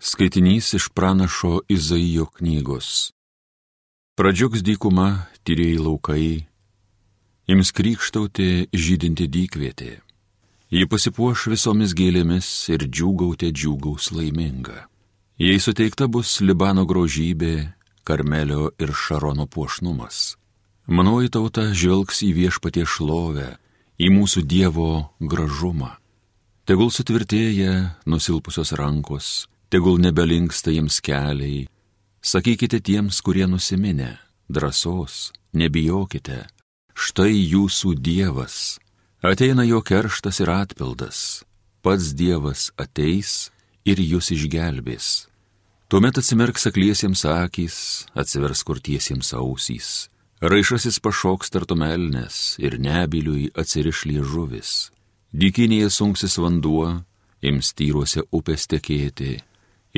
Skaitinys iš pranašo Izaijo knygos. Pradžiugs dykuma, tyrėjai laukai, ims krikštauti žydinti dykvietė. Ji pasipuoš visomis gėlėmis ir džiūgautė džiūgaus laiminga. Jei suteikta bus Libano grožybė, Karmelio ir Šarono puošnumas. Manoji tauta žvelgs į viešpatie šlovę, į mūsų Dievo gražumą. Tegul sutvirtėja nusilpusios rankos, tegul nebelinksta jiems keliai. Sakykite tiems, kurie nusiminę, drąsos, nebijokite, štai jūsų Dievas. Ateina jo kerštas ir atpildas, pats Dievas ateis ir jūs išgelbės. Tuomet atsimerks akliesiems akys, atsivers kurtiesiems ausys, raišasis pašoks tartumelnes ir nebiliui atsiriš liežuvis. Dykinėje sunksis vanduo, ims tyruose upės tekėti,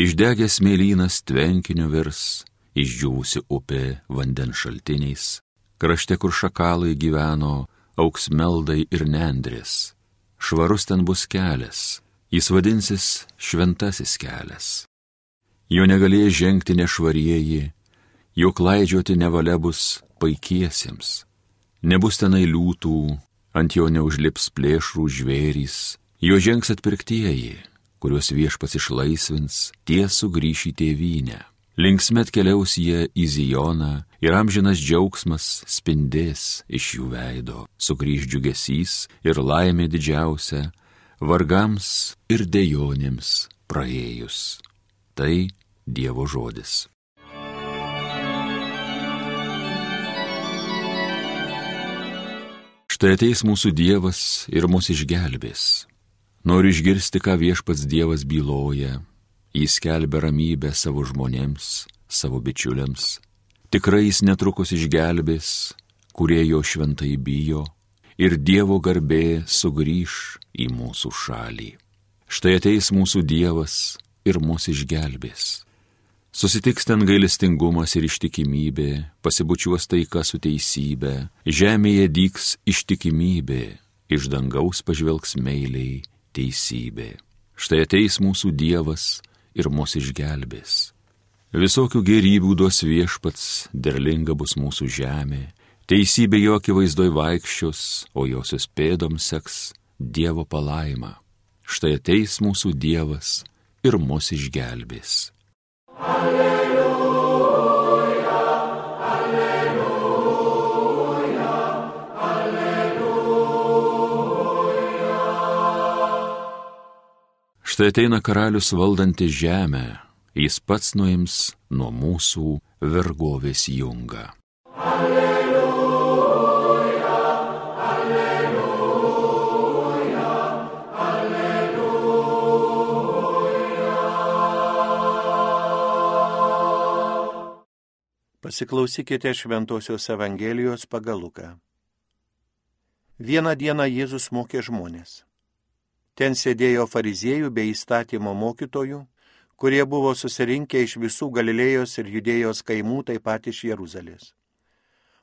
Išdegęs mėlynas tvenkiniu virs, išdžiūvusi upė vandens šaltiniais, krašte, kur šakalai gyveno, auks meldai ir nendrės. Švarus ten bus kelias, jis vadinsis šventasis kelias. Jo negalės žengti nešvarieji, jo klaidžioti nevalia bus paikiesiems. Nebus tenai liūtų, ant jo neužlips plėšrų žvėrys, jo žengs atpirktieji, kuriuos viešpats išlaisvins, tie sugrįš į tėvynę. Linksmet keliaus jie į Zijoną ir amžinas džiaugsmas spindės iš jų veido, sugrįž džiugesys ir laimė didžiausia, vargams ir dejonėms praėjus. Tai Dievo žodis. Štai ateis mūsų Dievas ir mus išgelbės. Noriu išgirsti, ką viešpats Dievas byloja. Jis kelbė ramybę savo žmonėms, savo bičiuliams. Tikrai jis netrukus išgelbės, kurie jo šventai bijo, ir Dievo garbė sugrįž į mūsų šalį. Štai ateis mūsų Dievas ir mus išgelbės. Susitiks ten gailestingumas ir ištikimybė, pasibučiuos taika su teisybė, žemėje dyks ištikimybė, iš dangaus pažvelgs meiliai teisybė. Štai ateis mūsų Dievas ir mus išgelbės. Visokių gerybių duos viešpats, derlinga bus mūsų žemė, teisybė jo akivaizdoj vaikščios, o josios pėdoms seks Dievo palaima. Štai ateis mūsų Dievas ir mus išgelbės. Alleluja. Štai ateina karalius valdantis žemę, jis pats nuims nuo mūsų vergovės jungą. Alleluja, alleluja, alleluja. Pasiklausykite Šventojios Evangelijos pagal Luką. Vieną dieną Jėzus mokė žmonės. Ten sėdėjo fariziejų bei įstatymo mokytojų, kurie buvo susirinkę iš visų Galilėjos ir Judėjos kaimų, taip pat iš Jeruzalės.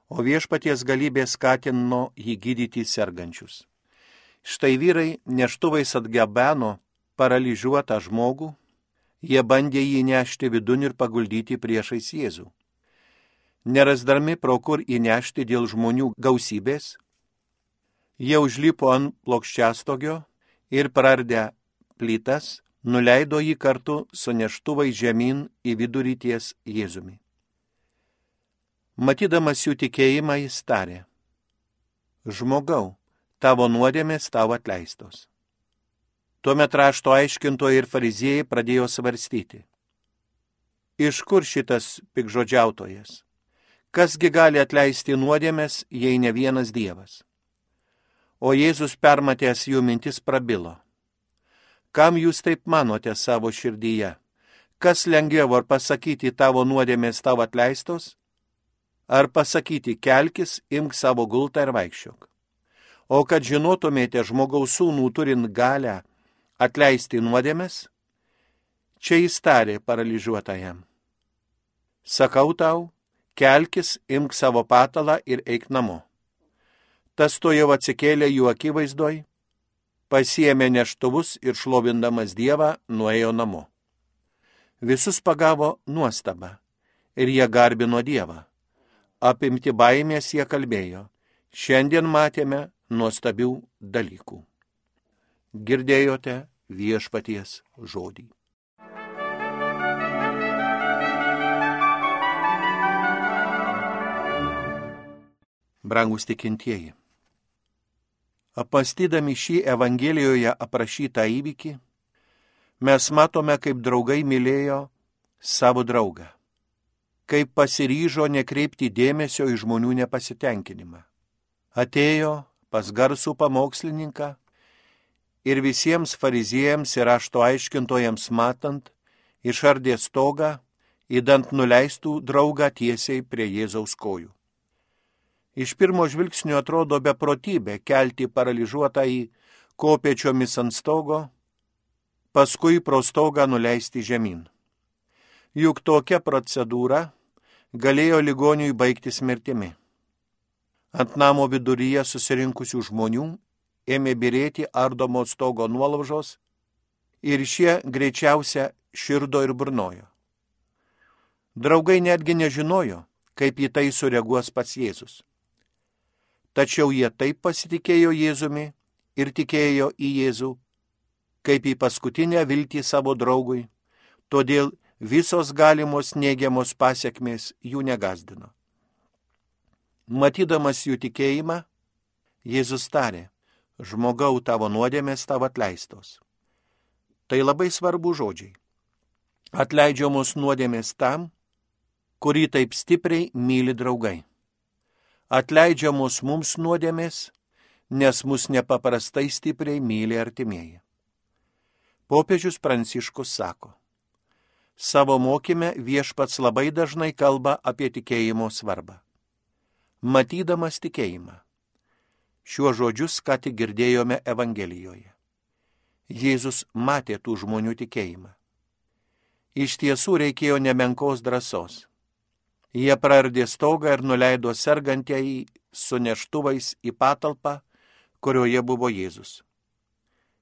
O viešpaties galybė skatino jį gydyti sergančius. Štai vyrai neštuvais atgabeno paralyžiuotą žmogų, jie bandė jį nešti vidun ir paguldyti priešais Jėzų. Nerasdami pro kur įnešti dėl žmonių gausybės, jie užlipo ant plokščiastogio ir praardę plytas, nuleido jį kartu su neštuvai žemyn į vidurį ties Jėzumi. Matydamas jų tikėjimą jis tarė, žmogau, tavo nuodėmės tavo atleistos. Tuomet rašto aiškintojai ir fariziejai pradėjo svarstyti. Iš kur šitas pikžodžiautojas? Kasgi gali atleisti nuodėmės, jei ne vienas Dievas? O Jėzus permatęs jų mintis prabilo. Kam jūs taip manote savo širdyje? Kas lengviau ar pasakyti tavo nuodėmės tavo atleistos? Ar pasakyti kelkis, imk savo gultą ir vaikščiok? O kad žinotumėte žmogaus sūnų turint galę atleisti nuodėmės, čia jis tarė paralyžiuotajam. Sakau tau, kelkis, imk savo patalą ir eik namo. Tas to jau atsikėlė jų akivaizdoj, pasiemė neštuvus ir šlovindamas Dievą nuėjo namo. Visus pagavo nuostaba ir jie garbino Dievą. Apimti baimės jie kalbėjo. Šiandien matėme nuostabių dalykų. Girdėjote viešpaties žodį. Brangus tikintieji. Apastydami šį Evangelijoje aprašytą įvykį, mes matome, kaip draugai mylėjo savo draugą, kaip pasiryžo nekreipti dėmesio į žmonių nepasitenkinimą. Atėjo pas garsų pamokslininką ir visiems fariziejams ir ašto aiškintojams matant, išardė stogą, įdant nuleistų draugą tiesiai prie Jėzaus kojų. Iš pirmo žvilgsnio atrodo beprotybė kelti paralyžiuotą į kopėčiomis ant stogo, paskui pro stogą nuleisti žemyn. Juk tokia procedūra galėjo ligoniui baigtis mirtimi. Ant namo viduryje susirinkusių žmonių ėmė birėti ardomo stogo nuolaužos ir šie greičiausia širdo ir burnojo. Draugai netgi nežinojo, kaip į tai sureaguos pats Jėzus. Tačiau jie taip pasitikėjo Jėzumi ir tikėjo į Jėzų, kaip į paskutinę viltį savo draugui, todėl visos galimos neigiamos pasiekmės jų negazdino. Matydamas jų tikėjimą, Jėzus tarė, žmogau tavo nuodėmės tavo atleistos. Tai labai svarbu žodžiai. Atleidžiamos nuodėmės tam, kurį taip stipriai myli draugai atleidžiamos mums nuodėmės, nes mus nepaprastai stipriai myli artimieji. Popiežius Pranciškus sako, savo mokyme viešpats labai dažnai kalba apie tikėjimo svarbą. Matydamas tikėjimą. Šiuo žodžius ką tik girdėjome Evangelijoje. Jėzus matė tų žmonių tikėjimą. Iš tiesų reikėjo nemenkos drąsos Jie prardė stogą ir nuleido sergantieji su neštuvais į patalpą, kurioje buvo Jėzus.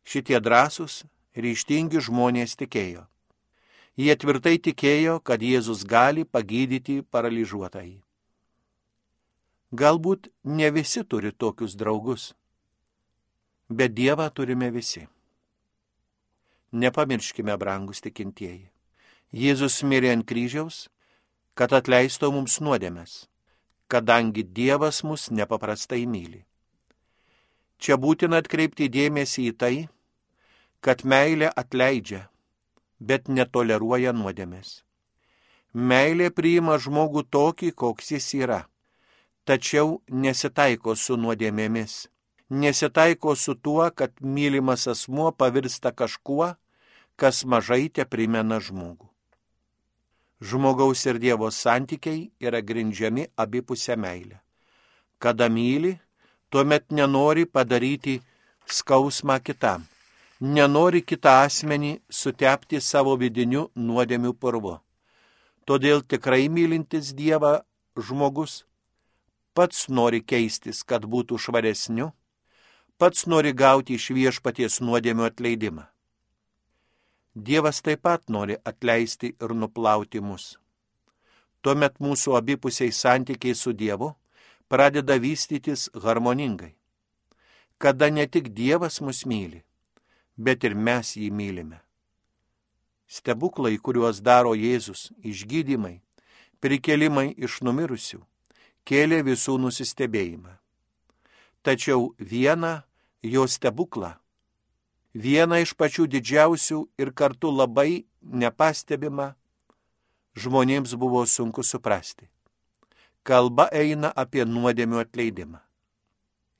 Šitie drąsūs, ryštingi žmonės tikėjo. Jie tvirtai tikėjo, kad Jėzus gali pagydyti paralyžiuotąjį. Galbūt ne visi turi tokius draugus, bet Dievą turime visi. Nepamirškime, brangus tikintieji. Jėzus mirė ant kryžiaus kad atleistų mums nuodėmės, kadangi Dievas mus nepaprastai myli. Čia būtina atkreipti dėmesį į tai, kad meilė atleidžia, bet netoleruoja nuodėmės. Meilė priima žmogų tokį, koks jis yra, tačiau nesitaiko su nuodėmėmis, nesitaiko su tuo, kad mylimas asmuo pavirsta kažkuo, kas mažai te primena žmogų žmogaus ir Dievo santykiai yra grindžiami abipusę meilę. Kada myli, tuomet nenori padaryti skausmą kitam, nenori kitą asmenį sutepti savo vidiniu nuodėmiu purvu. Todėl tikrai mylintis Dievą žmogus pats nori keistis, kad būtų švaresniu, pats nori gauti iš viešpaties nuodėmių atleidimą. Dievas taip pat nori atleisti ir nuplauti mus. Tuomet mūsų abipusiai santykiai su Dievu pradeda vystytis harmoningai. Kada ne tik Dievas mus myli, bet ir mes jį mylime. Stebuklai, kuriuos daro Jėzus, išgydymai, prikelimai iš numirusių, kėlė visų nusistebėjimą. Tačiau vieną jo stebuklą vieną iš pačių didžiausių ir kartu labai nepastebimą, žmonėms buvo sunku suprasti. Kalba eina apie nuodėmių atleidimą.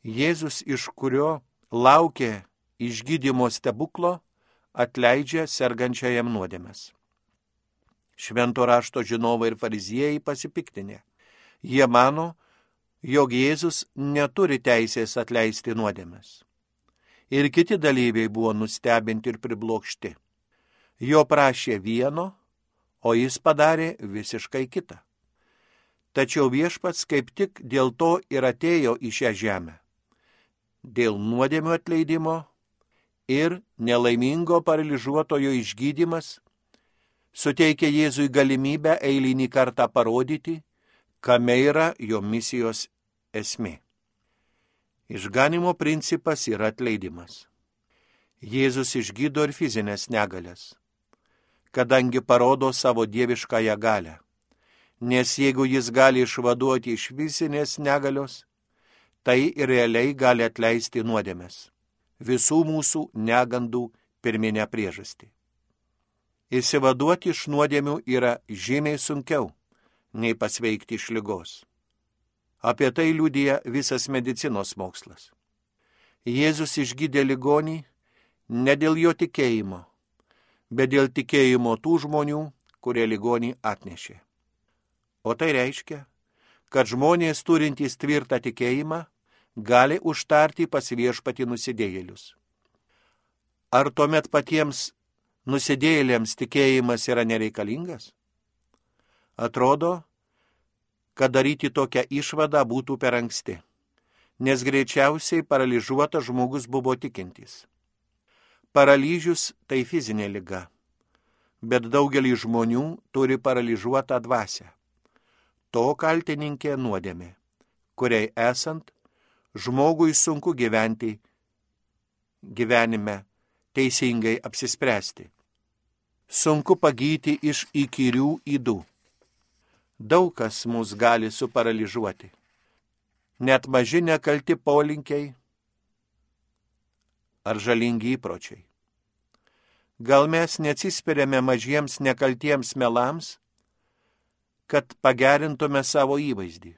Jėzus, iš kurio laukė išgydymo stebuklo, atleidžia sergančiajam nuodėmės. Švento rašto žinovai ir fariziejai pasipiktinė. Jie mano, jog Jėzus neturi teisės atleisti nuodėmės ir kiti dalyviai buvo nustebinti ir priblokšti. Jo prašė vieno, o jis padarė visiškai kitą. Tačiau viešpats kaip tik dėl to ir atėjo į šią žemę. Dėl nuodėmio atleidimo ir nelaimingo paralyžiuotojo išgydymas suteikia Jėzui galimybę eilinį kartą parodyti, kame yra jo misijos esmė. Išganimo principas yra atleidimas. Jėzus išgydo ir fizinės negalės, kadangi parodo savo dieviškąją galę. Nes jeigu jis gali išvaduoti iš fizinės negalios, tai ir realiai gali atleisti nuodėmės. Visų mūsų negandų pirminę priežastį. Įsivaduoti iš nuodėmių yra žymiai sunkiau nei pasveikti iš lygos. Apie tai liūdija visas medicinos mokslas. Jėzus išgydė ligonį ne dėl jo tikėjimo, bet dėl tikėjimo tų žmonių, kurie ligonį atnešė. O tai reiškia, kad žmonės turintys tvirtą tikėjimą gali užtarti pas viešpati nusidėjėlius. Ar tuomet patiems nusidėjėliams tikėjimas yra nereikalingas? Atrodo, kad daryti tokią išvadą būtų per anksti, nes greičiausiai paralyžiuotas žmogus buvo tikintis. Paralyžius tai fizinė lyga, bet daugelį žmonių turi paralyžiuotą dvasę. To kaltininkė nuodėmė, kuriai esant žmogui sunku gyventi gyvenime, teisingai apsispręsti. Sunku pagyti iš įkyrių įdų. Daug kas mus gali suparaližuoti. Net maži nekalti polinkiai ar žalingi įpročiai. Gal mes neatsispiriame mažiems nekaltiems melams, kad pagerintume savo įvaizdį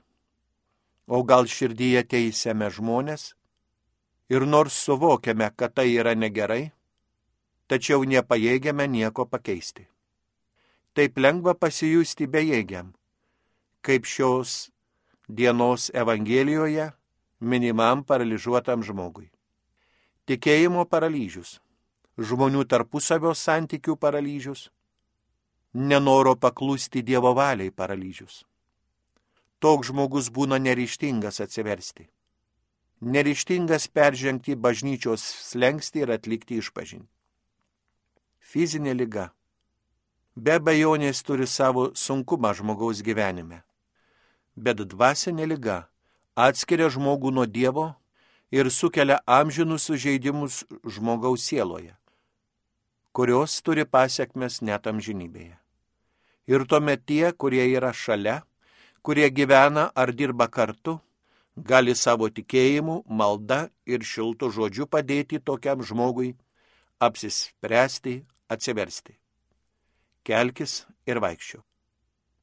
o gal širdyje teisėme žmonės ir nors suvokiame, kad tai yra negerai, tačiau nepajėgiame nieko pakeisti. Taip lengva pasijusti bejėgiam, kaip šios dienos Evangelijoje minimam paralyžiuotam žmogui. Tikėjimo paralyžius, žmonių tarpusavio santykių paralyžius, nenoro paklusti Dievo valiai paralyžius toks žmogus būna neryštingas atsiversti. Neryštingas peržengti bažnyčios slengsti ir atlikti išpažinti. Fizinė lyga. Be bejonės turi savo sunkumą žmogaus gyvenime. Bet dvasinė lyga atskiria žmogų nuo Dievo ir sukelia amžinus sužeidimus žmogaus sieloje, kurios turi pasiekmes net amžinybėje. Ir tuomet tie, kurie yra šalia, kurie gyvena ar dirba kartu, gali savo tikėjimu, malda ir šiltų žodžiu padėti tokiam žmogui apsispręsti, atsiversti. Kelkis ir vaikščiau.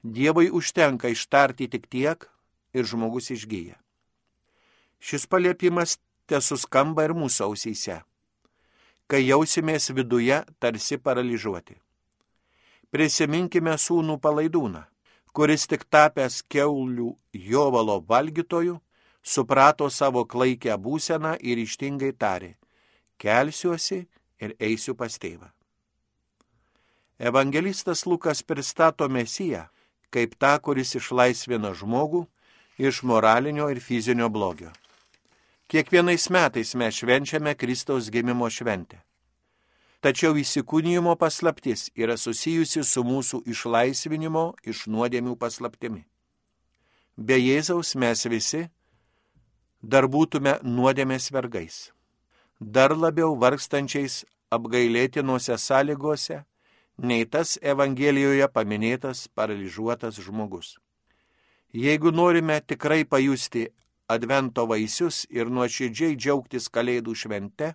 Dievui užtenka ištarti tik tiek ir žmogus išgyja. Šis paliepimas tesuskamba ir mūsų ausyse, kai jausimės viduje tarsi paralyžiuoti. Prisiminkime sūnų palaidūną kuris tik tapęs keulių jovalo valgytoju, suprato savo klaikę būseną ir ištingai tarė - kelsiuosi ir eisiu pas tėvą. Evangelistas Lukas pristato Mesiją kaip tą, kuris išlaisvina žmogų iš moralinio ir fizinio blogio. Kiekvienais metais mes švenčiame Kristaus gimimo šventę. Tačiau įsikūnyjimo paslaptis yra susijusi su mūsų išlaisvinimo iš nuodėmių paslaptimi. Be Jėzaus mes visi dar būtume nuodėmės vergais, dar labiau vargstančiais apgailėtinuose sąlygose, nei tas Evangelijoje paminėtas paralyžiuotas žmogus. Jeigu norime tikrai pajusti Advento vaisius ir nuoširdžiai džiaugtis Kalėdų švente,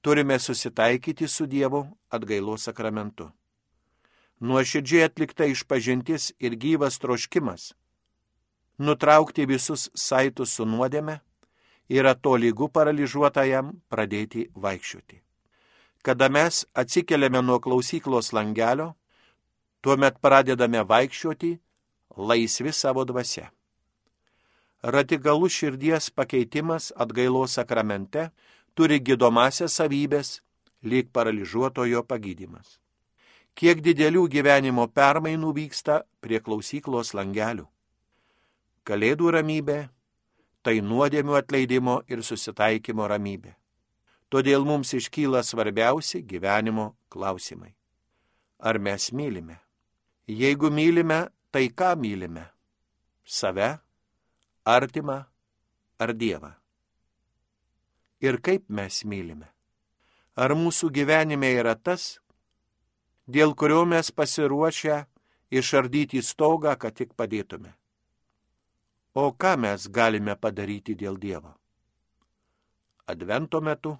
turime susitaikyti su Dievu atgailos sakramentu. Nuoširdžiai atlikta išpažintis ir gyvas troškimas nutraukti visus saitus su nuodėme yra to lygų paralyžiuotajam pradėti vaikščioti. Kada mes atsikeliame nuo klausyklos langelio, tuomet pradedame vaikščioti laisvi savo dvasia. Radikalus širdies pakeitimas atgailos sakramente turi gydomasias savybės, lyg paralyžiuotojo pagydymas. Kiek didelių gyvenimo permainų vyksta prie klausyklos langelių. Kalėdų ramybė - tai nuodėmių atleidimo ir susitaikymo ramybė. Todėl mums iškyla svarbiausi gyvenimo klausimai. ar mes mylime. Jeigu mylime, tai ką mylime? Save, artimą ar Dievą? Ir kaip mes mylime? Ar mūsų gyvenime yra tas, dėl kurio mes pasiruošę išardyti stogą, kad tik padėtume? O ką mes galime padaryti dėl Dievo? Advento metu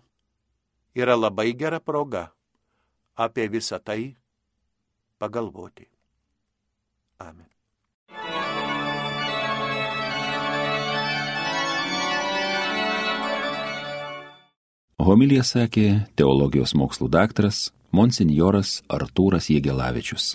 yra labai gera proga apie visą tai pagalvoti. Amen. Homilija sakė teologijos mokslų daktaras monsinjoras Artūras Jėgelavičius.